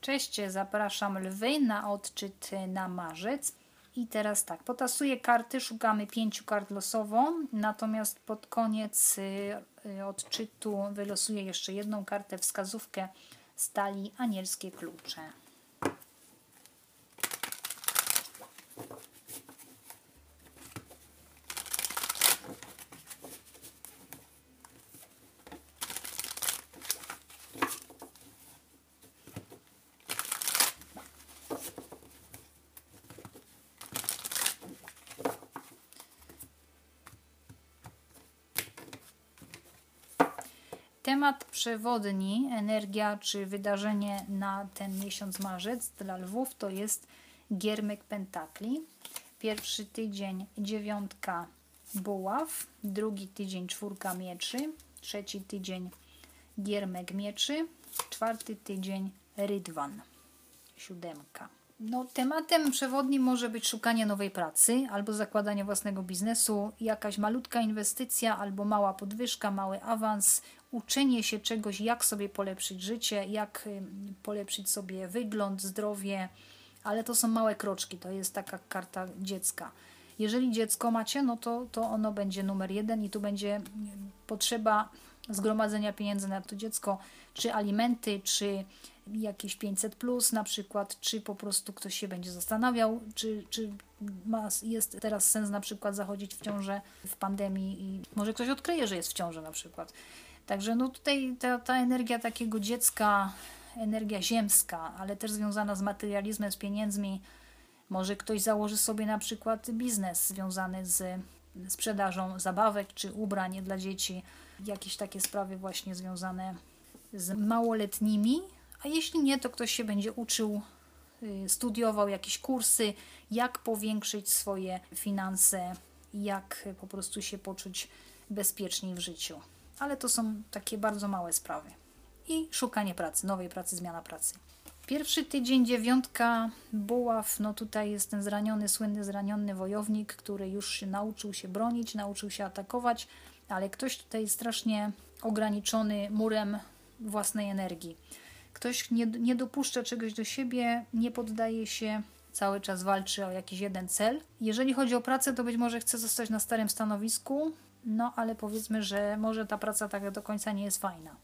Cześć, zapraszam lwy na odczyt na marzec. I teraz tak, potasuję karty, szukamy pięciu kart losowo, natomiast pod koniec y, odczytu wylosuję jeszcze jedną kartę, wskazówkę stali anielskie klucze. Temat przewodni, energia czy wydarzenie na ten miesiąc marzec dla lwów to jest giermek pentakli. Pierwszy tydzień dziewiątka buław, drugi tydzień czwórka mieczy, trzeci tydzień giermek mieczy, czwarty tydzień rydwan, siódemka. No, tematem przewodnim może być szukanie nowej pracy albo zakładanie własnego biznesu, jakaś malutka inwestycja albo mała podwyżka, mały awans, uczenie się czegoś, jak sobie polepszyć życie, jak polepszyć sobie wygląd, zdrowie, ale to są małe kroczki, to jest taka karta dziecka. Jeżeli dziecko macie, no to, to ono będzie numer jeden i tu będzie potrzeba zgromadzenia pieniędzy na to dziecko, czy alimenty, czy jakieś 500 plus na przykład, czy po prostu ktoś się będzie zastanawiał, czy, czy ma, jest teraz sens na przykład zachodzić w ciążę w pandemii i może ktoś odkryje, że jest w ciąży na przykład. Także no tutaj ta, ta energia takiego dziecka, energia ziemska, ale też związana z materializmem, z pieniędzmi. Może ktoś założy sobie na przykład biznes związany z sprzedażą zabawek czy ubrań dla dzieci, jakieś takie sprawy właśnie związane z małoletnimi, a jeśli nie, to ktoś się będzie uczył, y, studiował jakieś kursy, jak powiększyć swoje finanse, jak po prostu się poczuć bezpieczniej w życiu ale to są takie bardzo małe sprawy. I szukanie pracy, nowej pracy, zmiana pracy. Pierwszy tydzień dziewiątka buław, no tutaj jest ten zraniony, słynny zraniony wojownik, który już się nauczył się bronić, nauczył się atakować, ale ktoś tutaj jest strasznie ograniczony murem własnej energii. Ktoś nie, nie dopuszcza czegoś do siebie, nie poddaje się, cały czas walczy o jakiś jeden cel. Jeżeli chodzi o pracę, to być może chce zostać na starym stanowisku, no ale powiedzmy, że może ta praca tak do końca nie jest fajna.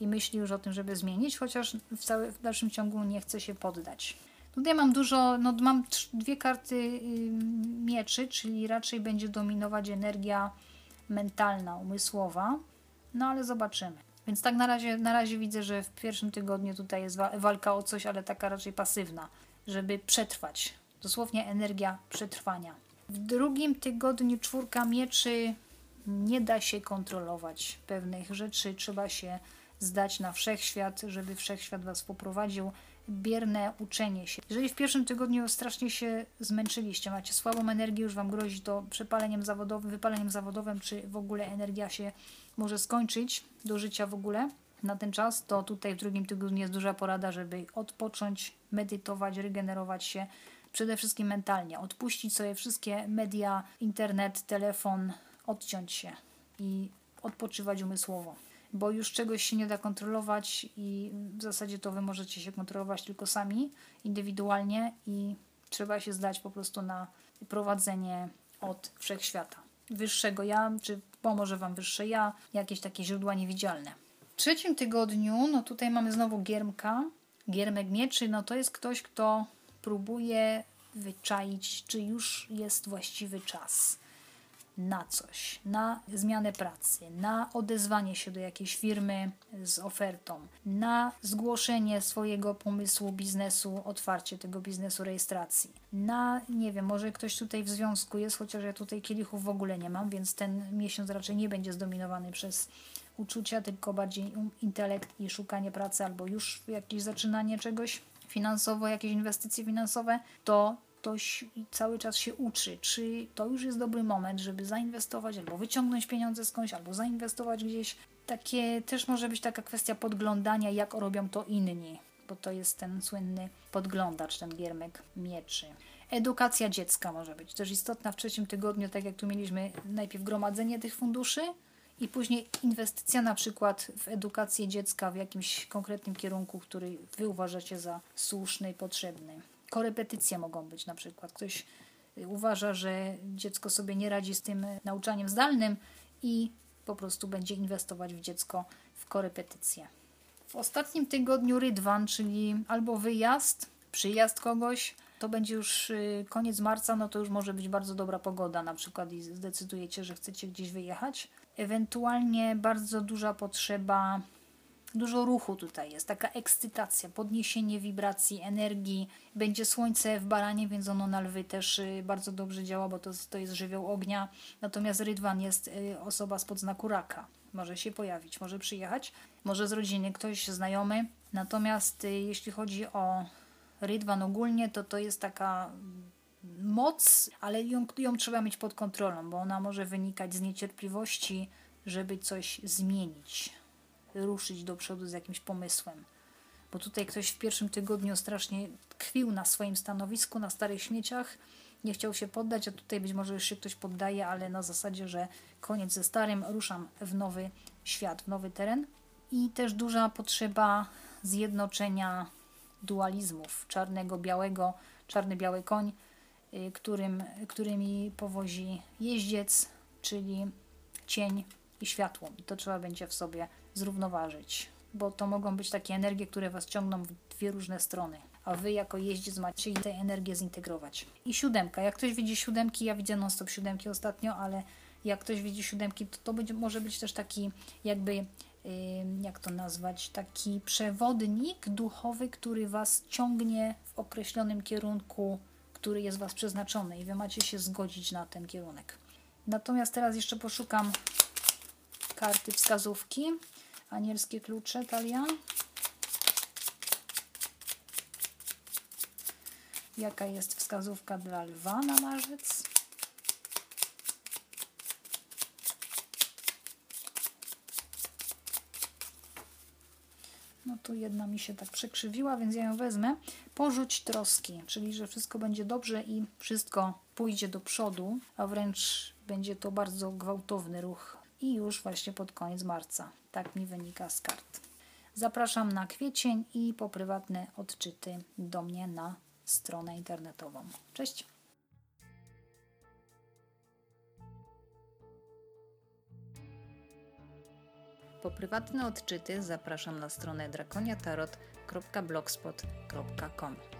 I myśli już o tym, żeby zmienić, chociaż w, cały, w dalszym ciągu nie chce się poddać. Tutaj mam dużo, no mam dwie karty mieczy, czyli raczej będzie dominować energia mentalna, umysłowa. No ale zobaczymy. Więc tak na razie, na razie widzę, że w pierwszym tygodniu tutaj jest walka o coś, ale taka raczej pasywna, żeby przetrwać. Dosłownie energia przetrwania. W drugim tygodniu czwórka mieczy nie da się kontrolować pewnych rzeczy, trzeba się zdać na wszechświat, żeby wszechświat Was poprowadził. Bierne uczenie się. Jeżeli w pierwszym tygodniu strasznie się zmęczyliście, macie słabą energię, już Wam grozi to przepaleniem zawodowym, wypaleniem zawodowym, czy w ogóle energia się może skończyć do życia w ogóle na ten czas, to tutaj w drugim tygodniu jest duża porada, żeby odpocząć, medytować, regenerować się, przede wszystkim mentalnie, odpuścić sobie wszystkie media, internet, telefon, odciąć się i odpoczywać umysłowo, bo już czegoś się nie da kontrolować i w zasadzie to wy możecie się kontrolować tylko sami, indywidualnie i trzeba się zdać po prostu na prowadzenie od wszechświata. Wyższego ja, czy pomoże Wam wyższe ja, jakieś takie źródła niewidzialne. W trzecim tygodniu, no tutaj mamy znowu giermka, giermek mieczy, no to jest ktoś, kto próbuje wyczaić, czy już jest właściwy czas na coś, na zmianę pracy, na odezwanie się do jakiejś firmy z ofertą, na zgłoszenie swojego pomysłu biznesu, otwarcie tego biznesu, rejestracji, na, nie wiem, może ktoś tutaj w związku jest, chociaż ja tutaj kielichów w ogóle nie mam, więc ten miesiąc raczej nie będzie zdominowany przez uczucia, tylko bardziej intelekt i szukanie pracy albo już jakieś zaczynanie czegoś finansowo, jakieś inwestycje finansowe, to ktoś cały czas się uczy, czy to już jest dobry moment, żeby zainwestować, albo wyciągnąć pieniądze skądś, albo zainwestować gdzieś. Takie też może być taka kwestia podglądania, jak robią to inni, bo to jest ten słynny podglądacz, ten giermek mieczy. Edukacja dziecka może być też istotna w trzecim tygodniu, tak jak tu mieliśmy najpierw gromadzenie tych funduszy I później inwestycja na przykład w edukację dziecka w jakimś konkretnym kierunku, który Wy uważacie za słuszny i potrzebny. Korepetycje mogą być na przykład. Ktoś y, uważa, że dziecko sobie nie radzi z tym y, nauczaniem zdalnym i po prostu będzie inwestować w dziecko w korepetycje. W ostatnim tygodniu rydwan, czyli albo wyjazd, przyjazd kogoś, to będzie już y, koniec marca, no to już może być bardzo dobra pogoda na przykład i zdecydujecie, że chcecie gdzieś wyjechać. Ewentualnie bardzo duża potrzeba, dużo ruchu tutaj jest, taka ekscytacja, podniesienie wibracji, energii. Będzie słońce w baranie, więc ono na lwy też y, bardzo dobrze działa, bo to, to jest żywioł ognia. Natomiast rydwan jest y, osoba spod znaku raka. Może się pojawić, może przyjechać, może z rodziny ktoś znajomy. Natomiast jeśli chodzi o Rydwan ogólnie to to jest taka moc, ale ją, ją trzeba mieć pod kontrolą, bo ona może wynikać z niecierpliwości, żeby coś zmienić, ruszyć do przodu z jakimś pomysłem. Bo tutaj ktoś w pierwszym tygodniu strasznie tkwił na swoim stanowisku, na starych śmieciach, nie chciał się poddać, a tutaj być może się ktoś poddaje, ale na zasadzie, że koniec ze starym, ruszam w nowy świat, w nowy teren. I też duża potrzeba zjednoczenia dualizmów czarnego, białego, czarny-biały koń, y, którym, którymi powozi jeździec, czyli cień i światło. I to trzeba będzie w sobie zrównoważyć, bo to mogą być takie energie, które Was ciągną w dwie różne strony, a Wy jako jeździec macie tę energię zintegrować. I siódemka. Jak ktoś widzi siódemki, ja widzę non-stop siódemki ostatnio, ale jak ktoś widzi siódemki, to to będzie, może być też taki jakby jak to nazwać, taki przewodnik duchowy, który Was ciągnie w określonym kierunku, który jest Was przeznaczony i Wy macie się zgodzić na ten kierunek. Natomiast teraz jeszcze poszukam karty wskazówki. Anielskie klucze, talia. Jaka jest wskazówka dla lwa na marzec? No tu jedna mi się tak przekrzywiła, więc ja ją wezmę. Porzuć troski, czyli że wszystko będzie dobrze i wszystko pójdzie do przodu, a wręcz będzie to bardzo gwałtowny ruch i już właśnie pod koniec marca. Tak mi wynika z kart. Zapraszam na kwiecień i po prywatne odczyty do mnie na stronę internetową. Cześć! Po prywatne odczyty zapraszam na stronę drakoniatarot.blogspot.com.